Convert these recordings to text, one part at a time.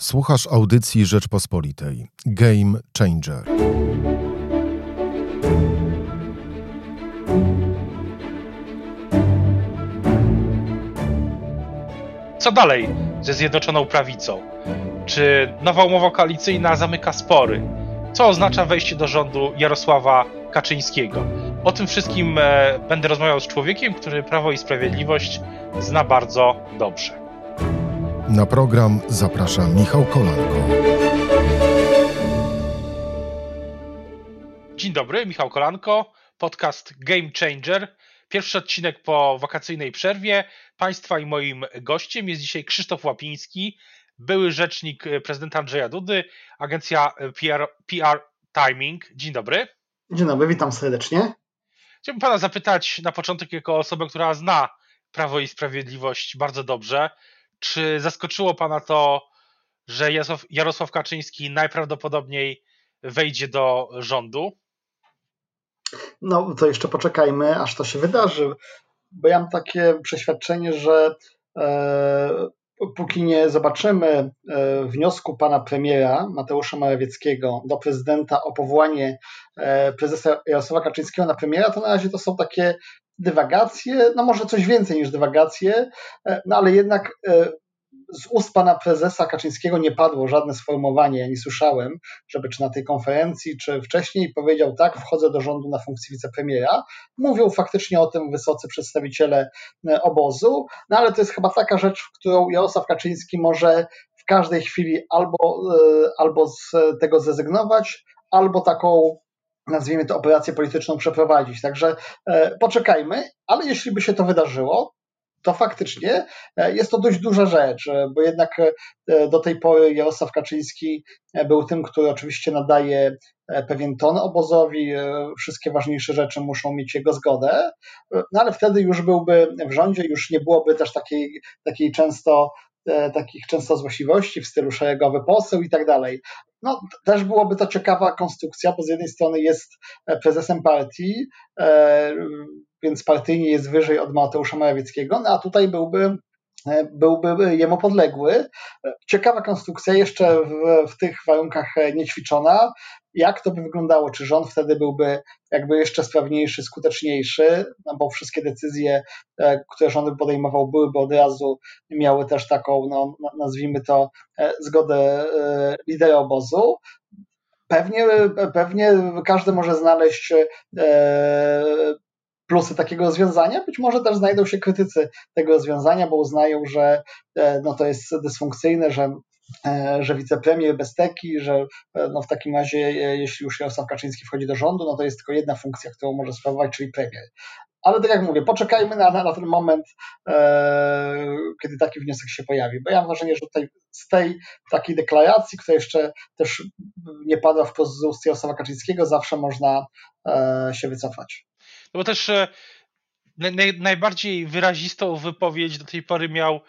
Słuchasz audycji Rzeczpospolitej. Game Changer. Co dalej ze Zjednoczoną Prawicą? Czy nowa umowa koalicyjna zamyka spory? Co oznacza wejście do rządu Jarosława Kaczyńskiego? O tym wszystkim e, będę rozmawiał z człowiekiem, który Prawo i Sprawiedliwość zna bardzo dobrze. Na program zaprasza Michał Kolanko. Dzień dobry, Michał Kolanko, podcast Game Changer. Pierwszy odcinek po wakacyjnej przerwie. Państwa i moim gościem jest dzisiaj Krzysztof Łapiński, były rzecznik prezydenta Andrzeja Dudy, agencja PR, PR Timing. Dzień dobry. Dzień dobry, witam serdecznie. Chciałbym pana zapytać na początek, jako osobę, która zna Prawo i Sprawiedliwość bardzo dobrze, czy zaskoczyło Pana to, że Jarosław, Kaczyński najprawdopodobniej wejdzie do rządu? No to jeszcze poczekajmy, aż to się wydarzy, bo ja mam takie przeświadczenie, że e, póki nie zobaczymy e, wniosku pana premiera Mateusza Morawieckiego do prezydenta o powołanie e, prezesa Jarosława Kaczyńskiego na premiera, to na razie to są takie dywagacje, no może coś więcej niż dywagacje, e, no ale jednak e, z ust pana prezesa Kaczyńskiego nie padło żadne sformułowanie, ja nie słyszałem, żeby czy na tej konferencji, czy wcześniej powiedział tak, wchodzę do rządu na funkcję wicepremiera. Mówią faktycznie o tym wysocy przedstawiciele e, obozu, no ale to jest chyba taka rzecz, w którą Jarosław Kaczyński może w każdej chwili albo, albo z tego zrezygnować, albo taką nazwijmy to, operację polityczną przeprowadzić. Także e, poczekajmy, ale jeśli by się to wydarzyło, to faktycznie e, jest to dość duża rzecz, e, bo jednak do tej pory Jarosław Kaczyński był tym, który oczywiście nadaje pewien ton obozowi, wszystkie ważniejsze rzeczy muszą mieć jego zgodę, no ale wtedy już byłby w rządzie, już nie byłoby też takiej, takiej często takich często złośliwości w stylu szeregowy poseł i tak dalej. No, też byłoby to ciekawa konstrukcja, bo z jednej strony jest e, prezesem partii, e, więc partyjnie jest wyżej od Mateusza Morawieckiego, no a tutaj byłby e, byłby jemu podległy. Ciekawa konstrukcja, jeszcze w, w, tych warunkach niećwiczona. Jak to by wyglądało? Czy rząd wtedy byłby jakby jeszcze sprawniejszy, skuteczniejszy? No bo wszystkie decyzje, które rząd podejmował, byłyby od razu miały też taką, no, nazwijmy to, zgodę lidera obozu. Pewnie, pewnie każdy może znaleźć plusy takiego rozwiązania. Być może też znajdą się krytycy tego rozwiązania, bo uznają, że e, no, to jest dysfunkcyjne, że e, że wicepremier bez teki, że e, no w takim razie, jeśli już Jarosław Kaczyński wchodzi do rządu, no to jest tylko jedna funkcja, którą może sprawować, czyli premier. Ale tak jak mówię, poczekajmy na, na ten moment, e, kiedy taki wniosek się pojawi, bo ja mam wrażenie, że tutaj z tej takiej deklaracji, która jeszcze też nie padła w z ust Jarosława Kaczyńskiego, zawsze można e, się wycofać. No bo też e, naj, najbardziej wyrazistą wypowiedź do tej pory miał e,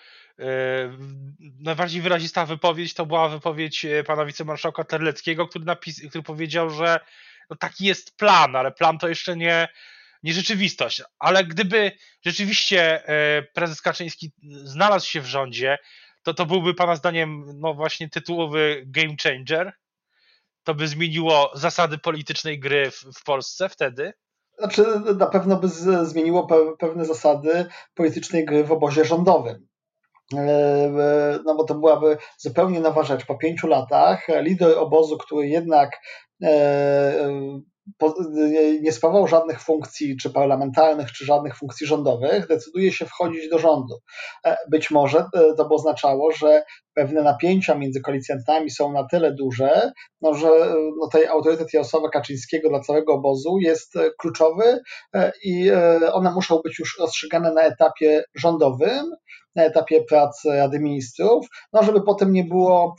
najbardziej wyrazista wypowiedź to była wypowiedź e, pana wicemarszałka Terleckiego, który, napis, który powiedział, że no taki jest plan, ale plan to jeszcze nie, nie rzeczywistość. Ale gdyby rzeczywiście prezes Kaczyński znalazł się w rządzie, to to byłby pana zdaniem no właśnie tytułowy game changer? To by zmieniło zasady politycznej gry w, w Polsce wtedy? Znaczy, na pewno by zmieniło pewne zasady politycznej gry w obozie rządowym. E, e, no bo to byłaby zupełnie nowa rzecz. Po pięciu latach lider obozu, który jednak e, nie sprawował żadnych funkcji, czy parlamentarnych, czy żadnych funkcji rządowych, decyduje się wchodzić do rządu. Być może to by oznaczało, że pewne napięcia między koalicjantami są na tyle duże, no, że no, tej autorytet Jarosława Kaczyńskiego dla całego obozu jest e, kluczowy e, i e, one muszą być już rozstrzygane na etapie rządowym, na etapie prac Rady Ministrów, no żeby potem nie było,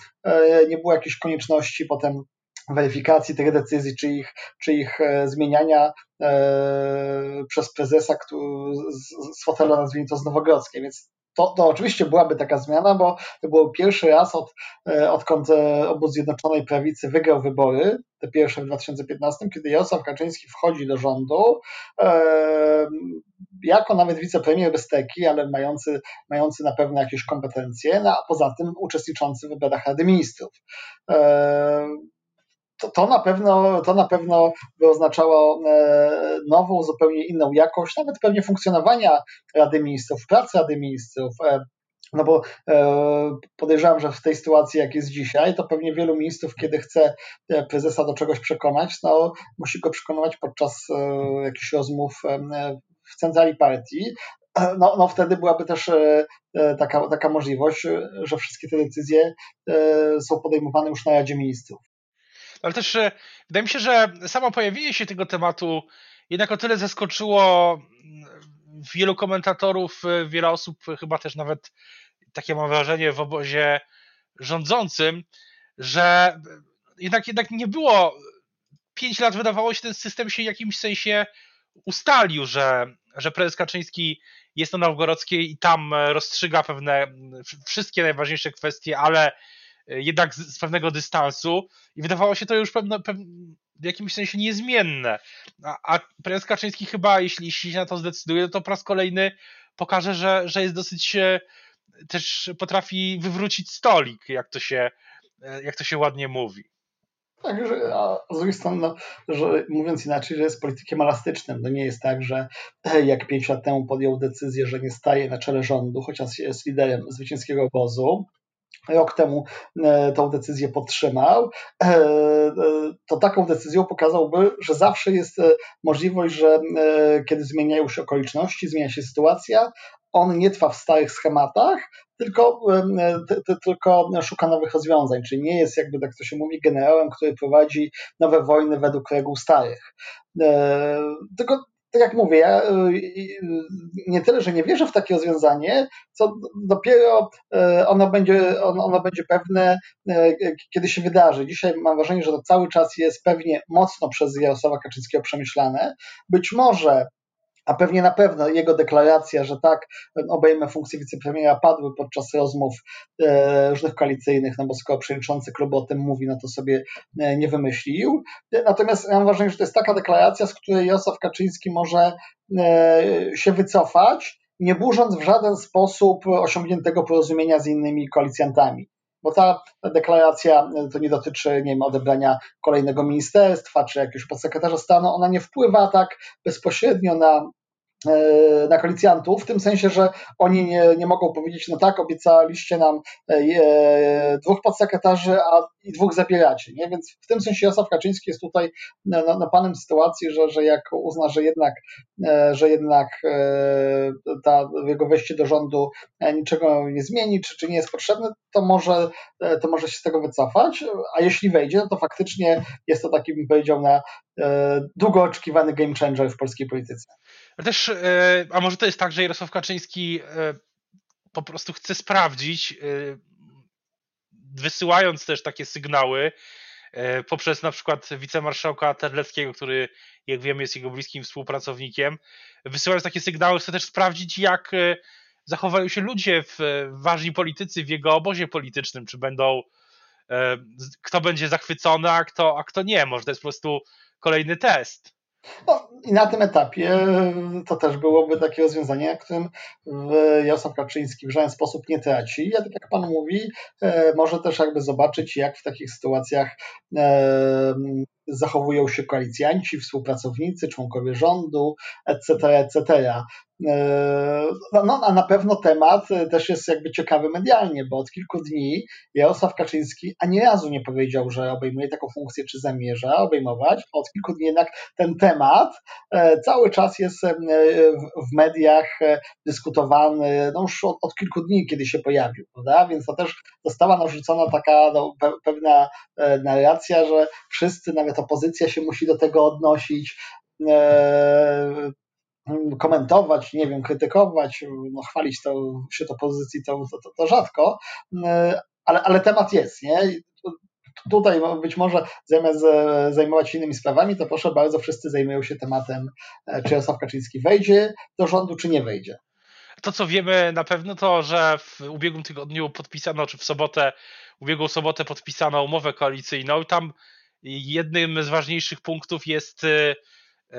nie było jakiejś konieczności potem weryfikacji tych decyzji, czy ich, czy ich zmieniania e, przez prezesa który, z, z fotela, nazwijmy to, z Nowogrodzkiej. Więc to, to oczywiście byłaby taka zmiana, bo to był pierwszy raz, od, e, odkąd e, obóz Zjednoczonej Prawicy wygrał wybory, te pierwsze w 2015, kiedy Jarosław Kaczyński wchodzi do rządu, e, jako nawet wicepremier bez teki, ale mający, mający na pewno jakieś kompetencje, no, a poza tym uczestniczący w wyborach Rady Ministrów. To, to, na pewno, to na pewno by oznaczało nową, zupełnie inną jakość, nawet pewnie funkcjonowania Rady Ministrów, pracy Rady Ministrów, no bo e, podejrzewam, że w tej sytuacji, jak jest dzisiaj, to pewnie wielu ministrów, kiedy chce e, prezesa do czegoś przekonać, no musi go przekonywać podczas e, jakichś rozmów w centrali partii. No, no wtedy byłaby też taka, taka możliwość, że wszystkie te decyzje są podejmowane już na Radzie Ministrów. Ale też wydaje mi się, że samo pojawienie się tego tematu jednak o tyle zaskoczyło wielu komentatorów, wiele osób, chyba też nawet takie mam wrażenie w obozie rządzącym, że jednak, jednak nie było. Pięć lat wydawało się, ten system się w jakimś sensie ustalił, że, że prezes Kaczyński jest na Nowgorodzkiej i tam rozstrzyga pewne wszystkie najważniejsze kwestie, ale jednak z, z pewnego dystansu i wydawało się to już pewne, pewne, w jakimś sensie niezmienne. A, a prezes Kaczyński chyba, jeśli, jeśli się na to zdecyduje, to po raz kolejny pokaże, że, że jest dosyć też potrafi wywrócić stolik, jak to się, jak to się ładnie mówi. Tak, że, a z drugiej strony, no, że mówiąc inaczej, że jest politykiem elastycznym. No nie jest tak, że jak pięć lat temu podjął decyzję, że nie staje na czele rządu, chociaż jest liderem zwycięskiego obozu, rok temu e, tą decyzję podtrzymał, e, e, to taką decyzją pokazałby, że zawsze jest możliwość, że kiedy zmieniają się okoliczności, zmienia się sytuacja, on nie trwa w starych schematach, tylko, tylko szuka nowych rozwiązań, czyli nie jest jakby, tak to się mówi, generałem, który prowadzi nowe wojny według reguł starych. Tylko tak jak mówię, ja nie tyle, że nie wierzę w takie rozwiązanie, co dopiero ono będzie, ono będzie pewne, kiedy się wydarzy. Dzisiaj mam wrażenie, że to cały czas jest pewnie mocno przez Jarosława Kaczyńskiego przemyślane. Być może a pewnie na pewno jego deklaracja, że tak, obejmę funkcję wicepremiera, padły podczas rozmów e, różnych koalicyjnych, no bo skoro przewodniczący klubu o tym mówi, no to sobie e, nie wymyślił. Natomiast mam wrażenie, że to jest taka deklaracja, z której Jarosław Kaczyński może e, się wycofać, nie burząc w żaden sposób osiągniętego porozumienia z innymi koalicjantami bo ta deklaracja to nie dotyczy nie wiem, odebrania kolejnego ministerstwa czy jakiegoś podsekretarza stanu, ona nie wpływa tak bezpośrednio na E, na koalicjantów, w tym sensie, że oni nie, nie mogą powiedzieć, no tak, obiecaliście nam e, e, dwóch podsekretarzy, a i dwóch zabieracie, nie? Więc w tym sensie Jasław Kaczyński jest tutaj no, no, panem sytuacji, że, że jak uzna, że jednak, że jednak ta, jego wejście do rządu niczego nie zmieni, czy, czy nie jest potrzebne, to może, to może się z tego wycofać, a jeśli wejdzie, no to faktycznie jest to taki, bym powiedział, na długo oczekiwany game changer w polskiej polityce. Ale też, e, a może to jest tak, że Jarosław Kaczyński e, po prostu chce sprawdzić, e, wysyłając też takie sygnały poprzez na przykład wicemarszałka Terleckiego, który jak wiemy jest jego bliskim współpracownikiem, wysyłając takie sygnały chce też sprawdzić jak zachowają się ludzie, w, ważni politycy w jego obozie politycznym, czy będą kto będzie zachwycony, a kto, a kto nie. Może to jest po prostu kolejny test. No, I na tym etapie e, to też byłoby takie rozwiązanie, którym Jarosław Kaczyński w żaden sposób nie traci. A tak jak Pan mówi, e, może też jakby zobaczyć, jak w takich sytuacjach e, zachowują się koalicjanci, współpracownicy, członkowie rządu, etc., etc. E, no, no, a na pewno temat też jest jakby ciekawy medialnie, bo od kilku dni Jarosław Kaczyński ani razu nie powiedział, że obejmuje taką funkcję, czy zamierza obejmować. Od kilku dni jednak ten temat e, cały czas jest e, w mediach dyskutowany, no już od, od kilku dni, kiedy się pojawił, prawda? Więc to też została narzucona taka no, pewna narracja, że wszyscy, nawet opozycja się musi do tego odnosić komentować, nie wiem, krytykować, no, chwalić to, wśród opozycji to, to, to rzadko, ale, ale temat jest, nie? Tutaj być może zamiast zajmować się innymi sprawami, to proszę bardzo, wszyscy zajmują się tematem, e, czy Jarosław Kaczyński wejdzie do rządu, czy nie wejdzie. to, co wiemy na pewno, to, że w ubiegłym tygodniu podpisano, czy w sobotę, ubiegłą sobotę podpisano umowę koalicyjną. Tam jednym z ważniejszych punktów jest, y,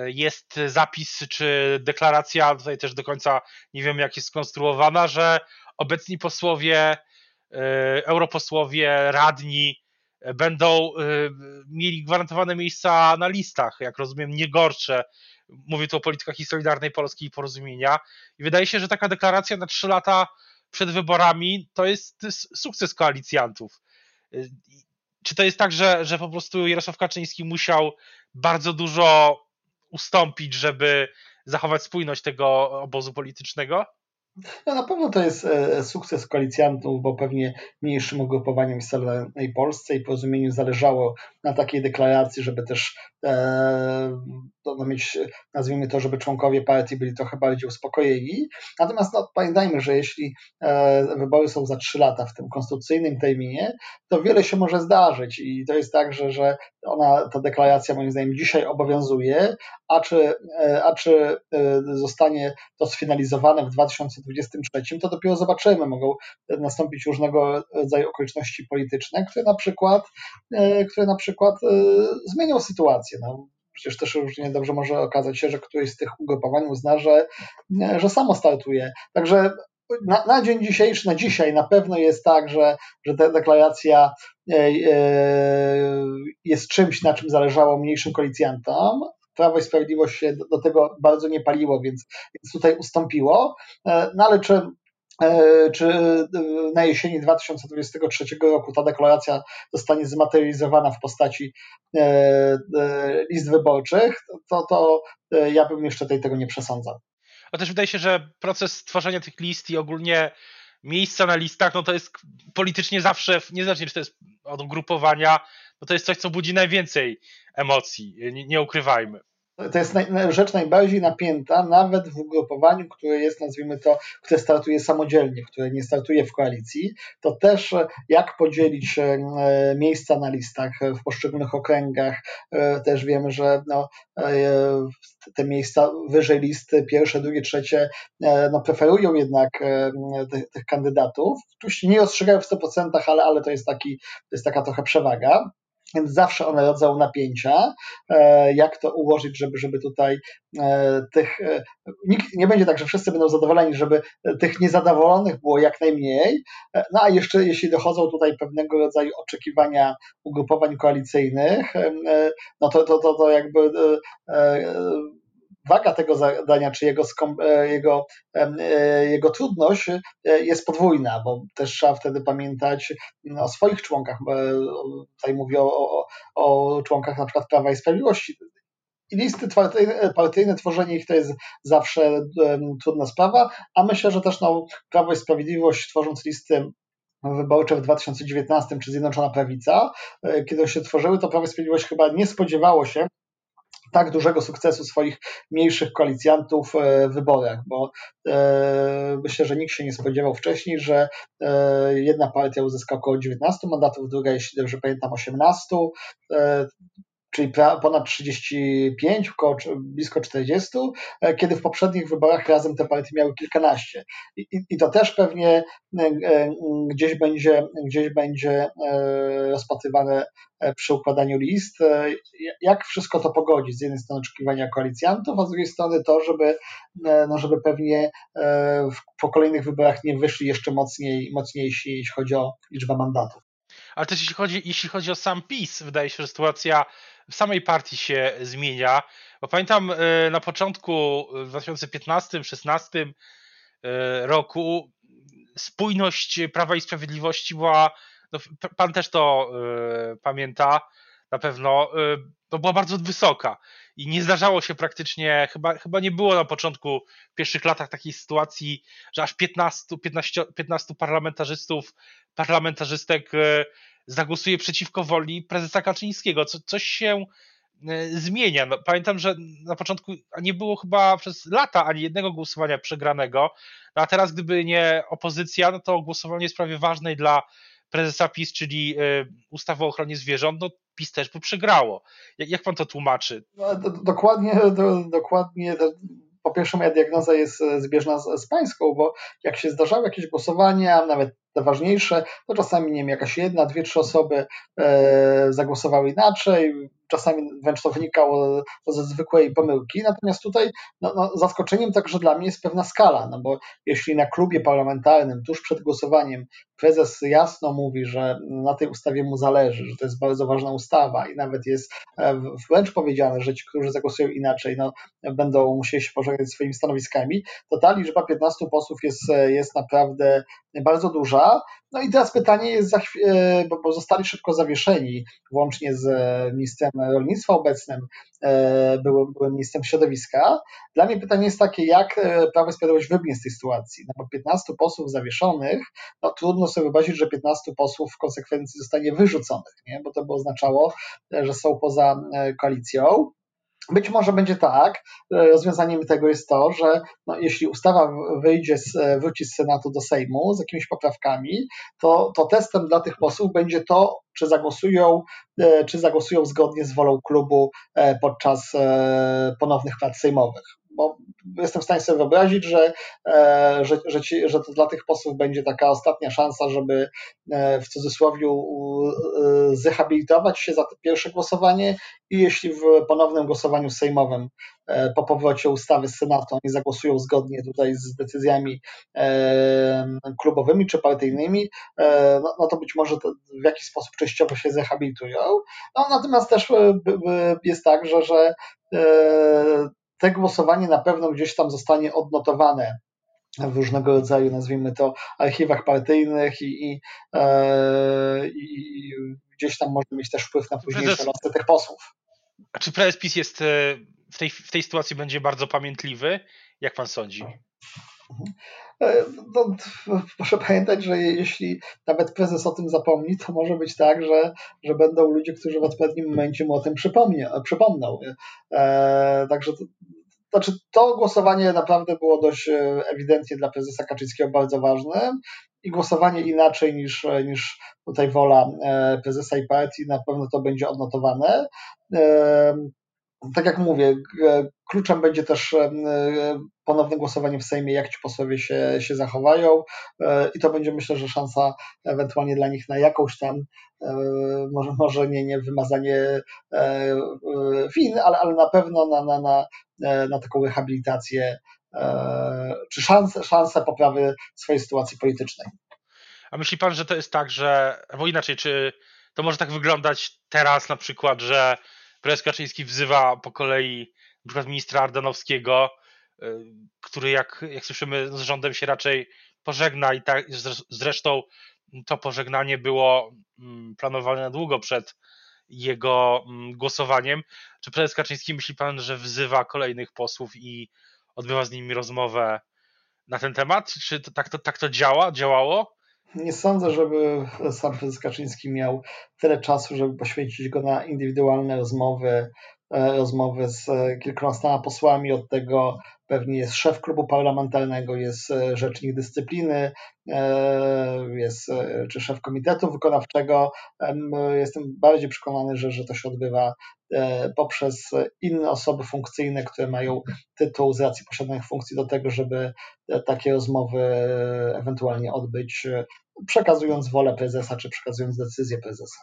jest zapis, czy deklaracja, tutaj też do końca nie wiem, jak jest skonstruowana, że obecni posłowie, y, europosłowie, radni będą y, mieli gwarantowane miejsca na listach, jak rozumiem, nie gorsze Mówię tu o politykach i Solidarnej Polski i Porozumienia. I wydaje się, że taka deklaracja na trzy lata przed wyborami to jest sukces koalicjantów. Czy to jest tak, że, że po prostu Jarosław Kaczyński musiał bardzo dużo ustąpić, żeby zachować spójność tego obozu politycznego? No na pewno to jest e, sukces koalicjantów, bo pewnie mniejszym ugrupowaniom w Solidarnej Polsce i porozumieniu zależało na takiej deklaracji, żeby też e, no, mieć, nazwijmy to, żeby członkowie partii byli trochę bardziej uspokojeni. Natomiast no, pamiętajmy, że jeśli e, wybory są za trzy lata w tym konstytucyjnym terminie, to wiele się może zdarzyć i to jest tak, że, że ona, ta deklaracja moim zdaniem dzisiaj obowiązuje, a czy, e, a czy e, zostanie to sfinalizowane w 2023, to dopiero zobaczymy. Mogą nastąpić różnego rodzaju okoliczności polityczne, które na przykład, które na przykład zmienią sytuację. No, przecież też różnie dobrze może okazać się, że któryś z tych ugrupowań uzna, że, że samo startuje. Także na, na, dzień dzisiejszy, na dzisiaj na pewno jest tak, że, że ta deklaracja e, e, jest czymś, na czym zależało mniejszym koalicjantom. Prawo i Sprawiedliwość się do, do tego bardzo nie paliło, więc, więc tutaj ustąpiło. E, no ale czy czy e, na jesieni 2023 roku ta deklaracja zostanie zmaterializowana w postaci e, list wyborczych, to, to ja bym jeszcze tej, tego nie przesądzał. A też wydaje się, że proces tworzenia tych list i ogólnie miejsca na listach, no to jest politycznie zawsze, niezależnie czy to jest od ugrupowania, no to jest coś, co budzi najwięcej emocji, nie, nie ukrywajmy to jest rzecz najbardziej napięta, nawet w ugrupowaniu, które jest, nazwijmy to, które startuje samodzielnie, które nie startuje w koalicji, to też e, jak podzielić e, miejsca na listach w poszczególnych okręgach. E, też wiemy, że no, te miejsca wyżej listy, pierwsze, drugie, trzecie, no, preferują jednak tych, tych kandydatów. Tu się nie rozstrzygają w 100%, ale, ale to, jest taki, to jest taka trochę przewaga więc zawsze one rodzą napięcia, e, jak to ułożyć, żeby, żeby tutaj e, tych, e, nikt nie będzie tak, że wszyscy będą zadowoleni, żeby tych niezadowolonych było jak najmniej, no a jeszcze jeśli dochodzą tutaj pewnego rodzaju oczekiwania ugrupowań koalicyjnych, no to, to, to, to jakby waga tego zadania, czy jego, e, jego, e, jego trudność e, jest podwójna, bo też trzeba wtedy pamiętać o swoich członkach. Tutaj mówię o, o, o członkach na przykład Prawa i Sprawiedliwości. I listy partyjne, tworzenie ich to jest zawsze trudna sprawa, a myślę, że też no, Prawo i Sprawiedliwość tworząc listy wyborcze w 2019 czy Zjednoczona Prawica, kiedy się tworzyły, to Prawo i Sprawiedliwość chyba nie spodziewało się, tak dużego sukcesu swoich mniejszych koalicjantów e, w wyborach, bo e, myślę, że nikt się nie spodziewał wcześniej, że e, jedna partia uzyska około 19 mandatów, druga, jeśli dobrze pamiętam, 18 czyli ponad 35, około, blisko 40, e, kiedy w poprzednich wyborach razem te partie miały kilkanaście. I, i to też pewnie e, e, gdzieś będzie, gdzieś będzie rozpatrywane przy układaniu list, jak wszystko to pogodzić. Z jednej strony oczekiwania koalicjantów, a z drugiej strony to, żeby, no żeby pewnie w, po kolejnych wyborach nie wyszli jeszcze mocniej, mocniejsi, jeśli chodzi o liczbę mandatów. Ale też jeśli chodzi, jeśli chodzi o sam PiS, wydaje się, że sytuacja w samej partii się zmienia. Bo pamiętam e, na początku w 2015-16 e, roku spójność Prawa i Sprawiedliwości była, no, pan też to e, pamięta na pewno, to była bardzo wysoka i nie zdarzało się praktycznie, chyba, chyba nie było na początku, w pierwszych latach takiej sytuacji, że aż 15, 15, 15 parlamentarzystów, parlamentarzystek zagłosuje przeciwko woli prezesa Kaczyńskiego. Co, coś się e, zmienia. No, pamiętam, że na początku nie było chyba przez lata ani jednego głosowania przegranego, no a teraz gdyby nie opozycja, no to głosowanie w sprawie ważnej dla prezesa PiS, czyli e, ustawy o ochronie zwierząt, no PiS też by przegrało. Jak, jak pan to tłumaczy? No, dokładnie, dokładnie po pierwsze moja diagnoza jest zbieżna z, z pańską, bo jak się zdarzały jakieś głosowania, nawet te ważniejsze, to czasami nie wiem, jakaś jedna, dwie, trzy osoby e, zagłosowały inaczej, czasami wręcz to wynikało ze zwykłej pomyłki. Natomiast tutaj no, no, zaskoczeniem także dla mnie jest pewna skala, no bo jeśli na klubie parlamentarnym tuż przed głosowaniem prezes jasno mówi, że na tej ustawie mu zależy, że to jest bardzo ważna ustawa i nawet jest e, wręcz powiedziane, że ci, którzy zagłosują inaczej, no, będą musieli się pożegnać swoimi stanowiskami, to ta liczba 15 posłów jest, jest naprawdę bardzo duża. No i teraz pytanie jest, e, bo zostali szybko zawieszeni, włącznie z ministrem rolnictwa obecnym, e, byłem, byłem ministrem środowiska. Dla mnie pytanie jest takie, jak Prawo i Sprawiedliwość wybiegnie z tej sytuacji? No bo 15 posłów zawieszonych, no trudno sobie wyobrazić, że 15 posłów w konsekwencji zostanie wyrzuconych, nie? bo to by oznaczało, że są poza e, koalicją. Być może będzie tak. E, rozwiązaniem tego jest to, że no, jeśli ustawa wyjdzie z, e, wróci z Senatu do Sejmu z jakimiś poprawkami, to, to testem dla tych posłów będzie to, czy zagłosują, czy zagłosują zgodnie z wolą klubu podczas ponownych prac sejmowych bo jestem w stanie sobie wyobrazić, że, e, że, że, ci, że to dla tych posłów będzie taka ostatnia szansa, żeby e, w cudzysłowie zrehabilitować się za to pierwsze głosowanie i jeśli w ponownym głosowaniu sejmowym e, po powrocie ustawy z Senatu nie zagłosują zgodnie tutaj z decyzjami klubowymi czy partyjnymi, no, no to być może to w jakiś sposób częściowo się zrehabilitują. No, natomiast też jest tak, że, że te głosowanie na pewno gdzieś tam zostanie odnotowane w różnego rodzaju, nazwijmy to, archiwach partyjnych i, i, e, i gdzieś tam może mieć też wpływ na późniejsze losy tych posłów. A czy prezes PiS jest e, w tej, w tej sytuacji będzie bardzo pamiętliwy? Jak pan sądzi? E, no, proszę pamiętać, że jeśli nawet prezes o tym zapomni, to może być tak, że, że będą ludzie, którzy w odpowiednim momencie mu o tym przypomną. E, także to, znaczy, to głosowanie naprawdę było dość e, ewidentnie dla prezesa Kaczyńskiego bardzo ważne i głosowanie inaczej niż, niż tutaj wola prezesa i partii na pewno to będzie odnotowane tak jak mówię, kluczem będzie też e, ponowne głosowanie w Sejmie, jak ci posłowie się, się zachowają e, i to będzie myślę, że szansa ewentualnie dla nich na jakąś tam, e, może, może nie, nie wymazanie win, ale, ale na pewno na, na, na, na taką rehabilitację czy szansę, szansę poprawy swojej sytuacji politycznej. A myśli pan, że to jest tak, że, albo inaczej, czy to może tak wyglądać teraz na przykład, że prezes Kaczyński wzywa po kolei na przykład ministra Ardanowskiego, y, który jak, jak słyszymy z rządem się raczej pożegna i tak zresztą to pożegnanie było mm, planowane na długo przed jego mm, głosowaniem. Czy prezes Kaczyński myśli pan, że wzywa kolejnych posłów i odbywa z nimi rozmowę na ten temat? Czy to, tak, to, tak to działa, działało? Nie sądzę, żeby sam prezes Kaczyński miał tyle czasu, żeby poświęcić go na indywidualne rozmowy, e, rozmowy z kilkunastoma posłami. Od tego pewnie jest szef klubu parlamentarnego, jest e, rzecznik dyscypliny, e, jest czy szef komitetu wykonawczego. Jestem bardziej przekonany, że, że to się odbywa poprzez inne osoby funkcyjne, które mają tytuł z racji posiadanych funkcji do tego, żeby takie rozmowy ewentualnie odbyć przekazując wolę prezesa, czy przekazując decyzję prezesa.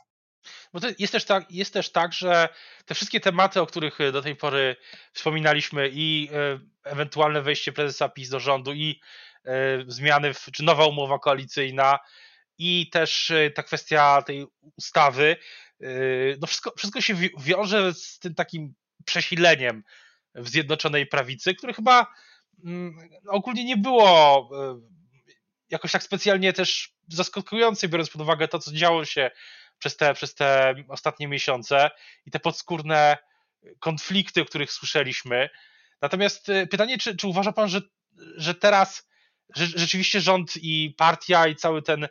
Bo jest też, tak, jest też tak, że te wszystkie tematy, o których do tej pory wspominaliśmy i e, ewentualne wejście prezesa PiS do rządu i e, zmiany, w, czy nowa umowa koalicyjna i też e, ta kwestia tej ustawy, no wszystko, wszystko się wiąże z tym takim przesileniem w Zjednoczonej Prawicy, które chyba mm, ogólnie nie było jakoś tak specjalnie też zaskakujące, biorąc pod uwagę to, co działo się przez te, przez te ostatnie miesiące i te podskórne konflikty, o których słyszeliśmy. Natomiast y, pytanie, czy, czy uważa pan, że, że teraz że, rzeczywiście rząd i partia i cały ten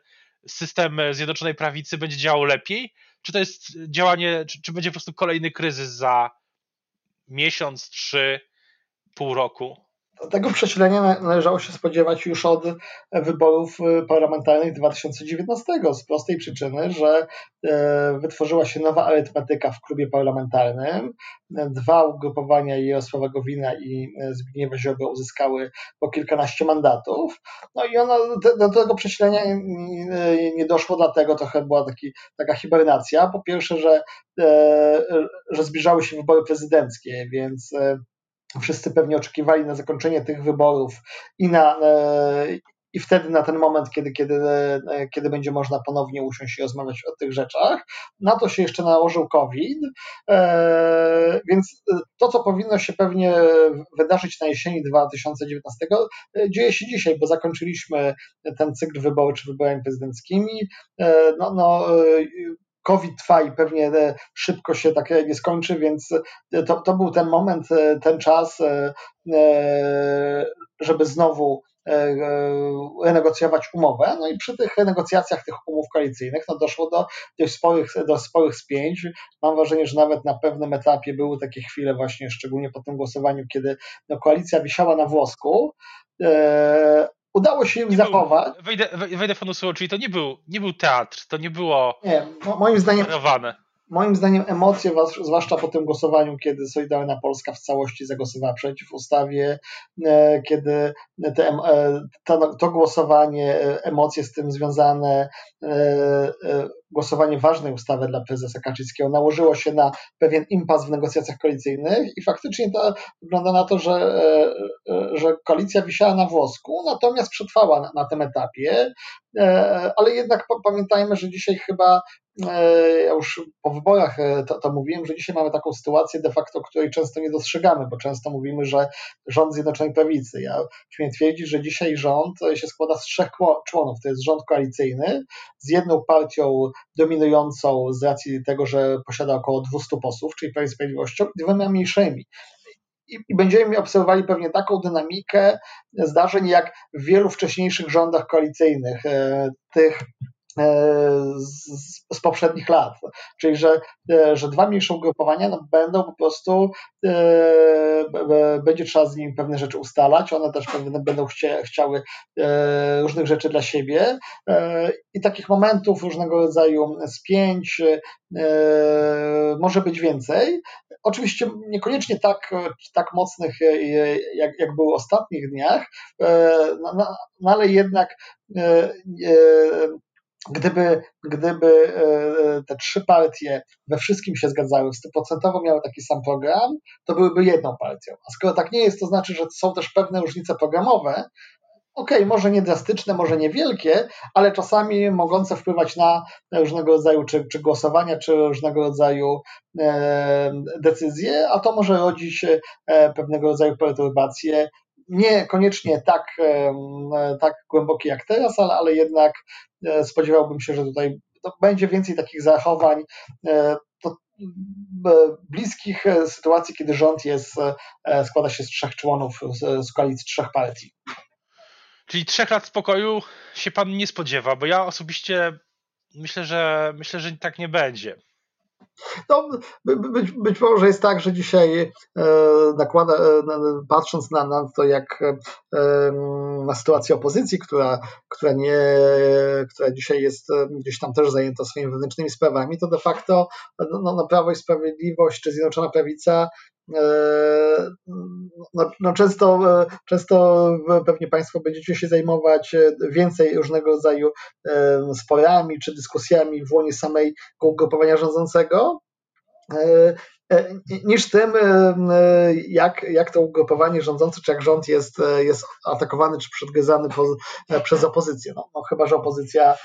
system Zjednoczonej Prawicy będzie działał lepiej? Czy to jest działanie, czy, czy będzie po prostu kolejny kryzys za miesiąc, trzy, pół roku? Tego przesilenia należało się spodziewać już od wyborów y, parlamentarnych 2019 z prostej przyczyny, że e, wytworzyła się nowa arytmetyka w klubie parlamentarnym. Dwa ugrupowania Jarosława Gowina i e, Zbigniewa Ziobro uzyskały po kilkanaście mandatów. No i ono, do tego przesilenia nie doszło, dlatego trochę była taki, taka hibernacja. Po pierwsze, że, e, że zbliżały się wybory prezydenckie, więc wszyscy pewnie oczekiwali na zakończenie tych wyborów i na, e, i wtedy na ten moment, kiedy, kiedy, e, kiedy będzie można ponownie usiąść i rozmawiać o tych rzeczach. Na to się jeszcze nałożył COVID, e, więc to, co powinno się pewnie wydarzyć na jesieni 2019, dzieje się dzisiaj, bo zakończyliśmy ten cykl wyborczy wyborami prezydenckimi. No, no, COVID trwa i pewnie e, szybko się tak nie skończy, więc e, to, to był ten moment, e, ten czas, żeby znowu renegocjować umowę. No i przy tych negocjacjach tych umów koalicyjnych no doszło do dość sporych, do sporych spięć. Mam wrażenie, że nawet na pewnym etapie były takie chwile właśnie, szczególnie po tym głosowaniu, kiedy no, koalicja wisiała na włosku, udało się im zachować. wejdę, wejdę panu słowo, czyli to nie był, nie był teatr, to nie było. Nie, moim zdaniem. Moim zdaniem emocje, zwłaszcza po tym głosowaniu, kiedy Solidarna Polska w całości zagłosowała przeciw ustawie, e, kiedy te, e, to, to głosowanie, e, emocje z tym związane, głosowanie ważnej ustawy dla prezesa Kaczyńskiego nałożyło się na pewien impas w negocjacjach koalicyjnych i faktycznie to wygląda na to, że, że koalicja wisiała na włosku, natomiast przetrwała na, na tym etapie, ale jednak pamiętajmy, że dzisiaj chyba ja już po wyborach e, to, to, mówiłem, że dzisiaj mamy taką sytuację de facto, której często nie dostrzegamy, bo często mówimy, że rząd Zjednoczonej Prawicy. Ja śmiem twierdzić, że dzisiaj rząd się składa z trzech członów. To jest rząd koalicyjny z jedną partią dominującą z racji tego, że posiada około 200 posłów, czyli Prawie Sprawiedliwością, i dwoma mniejszymi i będziemy obserwowali pewnie taką dynamikę zdarzeń jak w wielu wcześniejszych rządach koalicyjnych, e, tych E, z, z, poprzednich lat. Czyli, że, e, że dwa mniejsze ugrupowania no, będą po prostu, e, będzie trzeba z nimi pewne rzeczy ustalać, one też pewne będą chcie, chciały e, różnych rzeczy dla siebie e, i takich momentów różnego rodzaju spięć e, może być więcej. Oczywiście niekoniecznie tak, tak mocnych, jak, jak było w ostatnich dniach, no, no, no ale jednak Gdyby, gdyby e, e, te trzy partie we wszystkim się zgadzały, stuprocentowo miały taki sam program, to byłyby jedną partią. A skoro tak nie jest, to znaczy, że są też pewne różnice programowe, okej, okay, może nie drastyczne, może niewielkie, ale czasami mogące wpływać na różnego rodzaju czy, czy głosowania, czy różnego rodzaju e, decyzje, a to może rodzić e, pewnego rodzaju perturbacje, niekoniecznie tak, tak głębokie jak teraz, ale, ale jednak e, spodziewałbym się, że tutaj będzie więcej takich zachowań e, e, bliskich sytuacji, kiedy rząd jest, składa się z trzech członów, z koalicji trzech partii. Czyli trzech lat spokoju się pan nie spodziewa, bo ja osobiście myślę, że myślę, że tak nie będzie. No, być, być może jest tak, że dzisiaj e, nakłada, e, patrząc na, na to, jak e, na sytuację opozycji, która, która, nie, która dzisiaj jest gdzieś tam też zajęta swoimi wewnętrznymi sprawami, to de facto no, no, Prawo i Sprawiedliwość czy Zjednoczona Prawica no, no, często, często pewnie Państwo będziecie się zajmować więcej różnego rodzaju sporami czy dyskusjami w łonie samej ugrupowania rządzącego, E, e, niż tym, e, jak, jak to ugrupowanie rządzące, czy jak rząd jest, jest atakowany, czy przedgryzany po, przez opozycję. No, no, chyba, że opozycja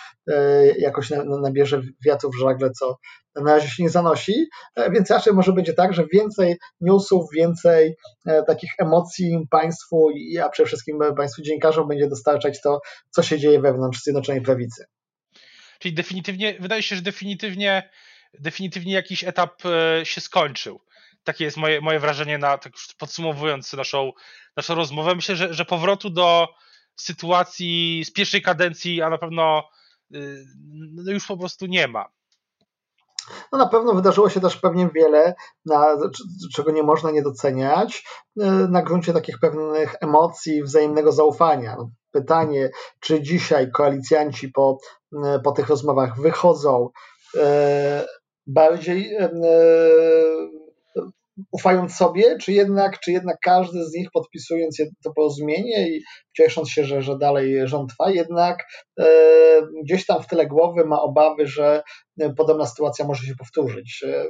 jakoś nabierze wiatru w żagle, co na razie się nie zanosi, więc raczej może będzie tak, że więcej newsów, więcej takich emocji państwu, a przede wszystkim państwu dziennikarzom będzie dostarczać to, co się dzieje wewnątrz Zjednoczonej Prawicy. Czyli definitywnie, wydaje się, że definitywnie definitywnie jakiś etap e, się skończył. Takie jest moje, moje wrażenie, na, tak już podsumowując naszą, naszą rozmowę. Myślę, że, że powrotu do sytuacji z pierwszej kadencji, a na pewno y, no już po prostu nie ma. No na pewno wydarzyło się też pewnie wiele, na, czego nie można nie doceniać, na gruncie takich pewnych emocji, wzajemnego zaufania. Pytanie, czy dzisiaj koalicjanci po, po tych rozmowach wychodzą bardziej ufając sobie, czy jednak, czy jednak każdy z nich podpisując to porozumienie i ciesząc się, że, że dalej rząd trwa, jednak e, gdzieś tam w tyle głowy ma obawy, że podobna sytuacja może się powtórzyć. E,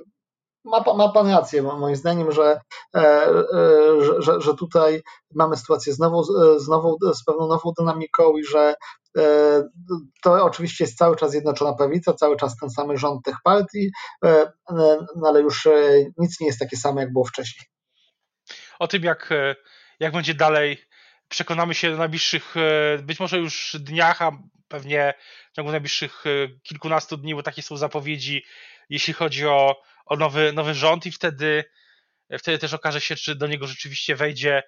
ma, ma Pan rację, moim zdaniem, że, e, e, że, że tutaj mamy sytuację znowu, znowu z pewną nową dynamiką i że to oczywiście jest cały czas Zjednoczona Prawica, cały czas ten sam rząd tych partii, no ale już nic nie jest takie samo, jak było wcześniej. O tym, jak, jak będzie dalej, przekonamy się w najbliższych, być może już dniach, a pewnie w ciągu najbliższych kilkunastu dni, bo takie są zapowiedzi, jeśli chodzi o, o nowy, nowy rząd i wtedy, wtedy też okaże się, czy do niego rzeczywiście wejdzie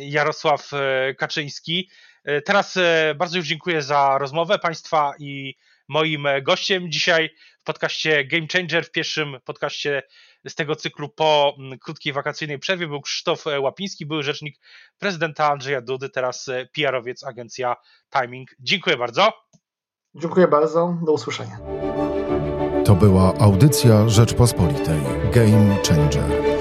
Jarosław Kaczyński. E, teraz e, bardzo już dziękuję za rozmowę Państwa i moim gościem dzisiaj w podcaście Game Changer, w pierwszym podcaście z tego cyklu po mm, krótkiej wakacyjnej przerwie był Krzysztof Łapiński, były rzecznik prezydenta Andrzeja Dudy, teraz e, PR-owiec agencja Timing. Dziękuję bardzo. Dziękuję bardzo, do usłyszenia. To była audycja Rzeczpospolitej Game Changer.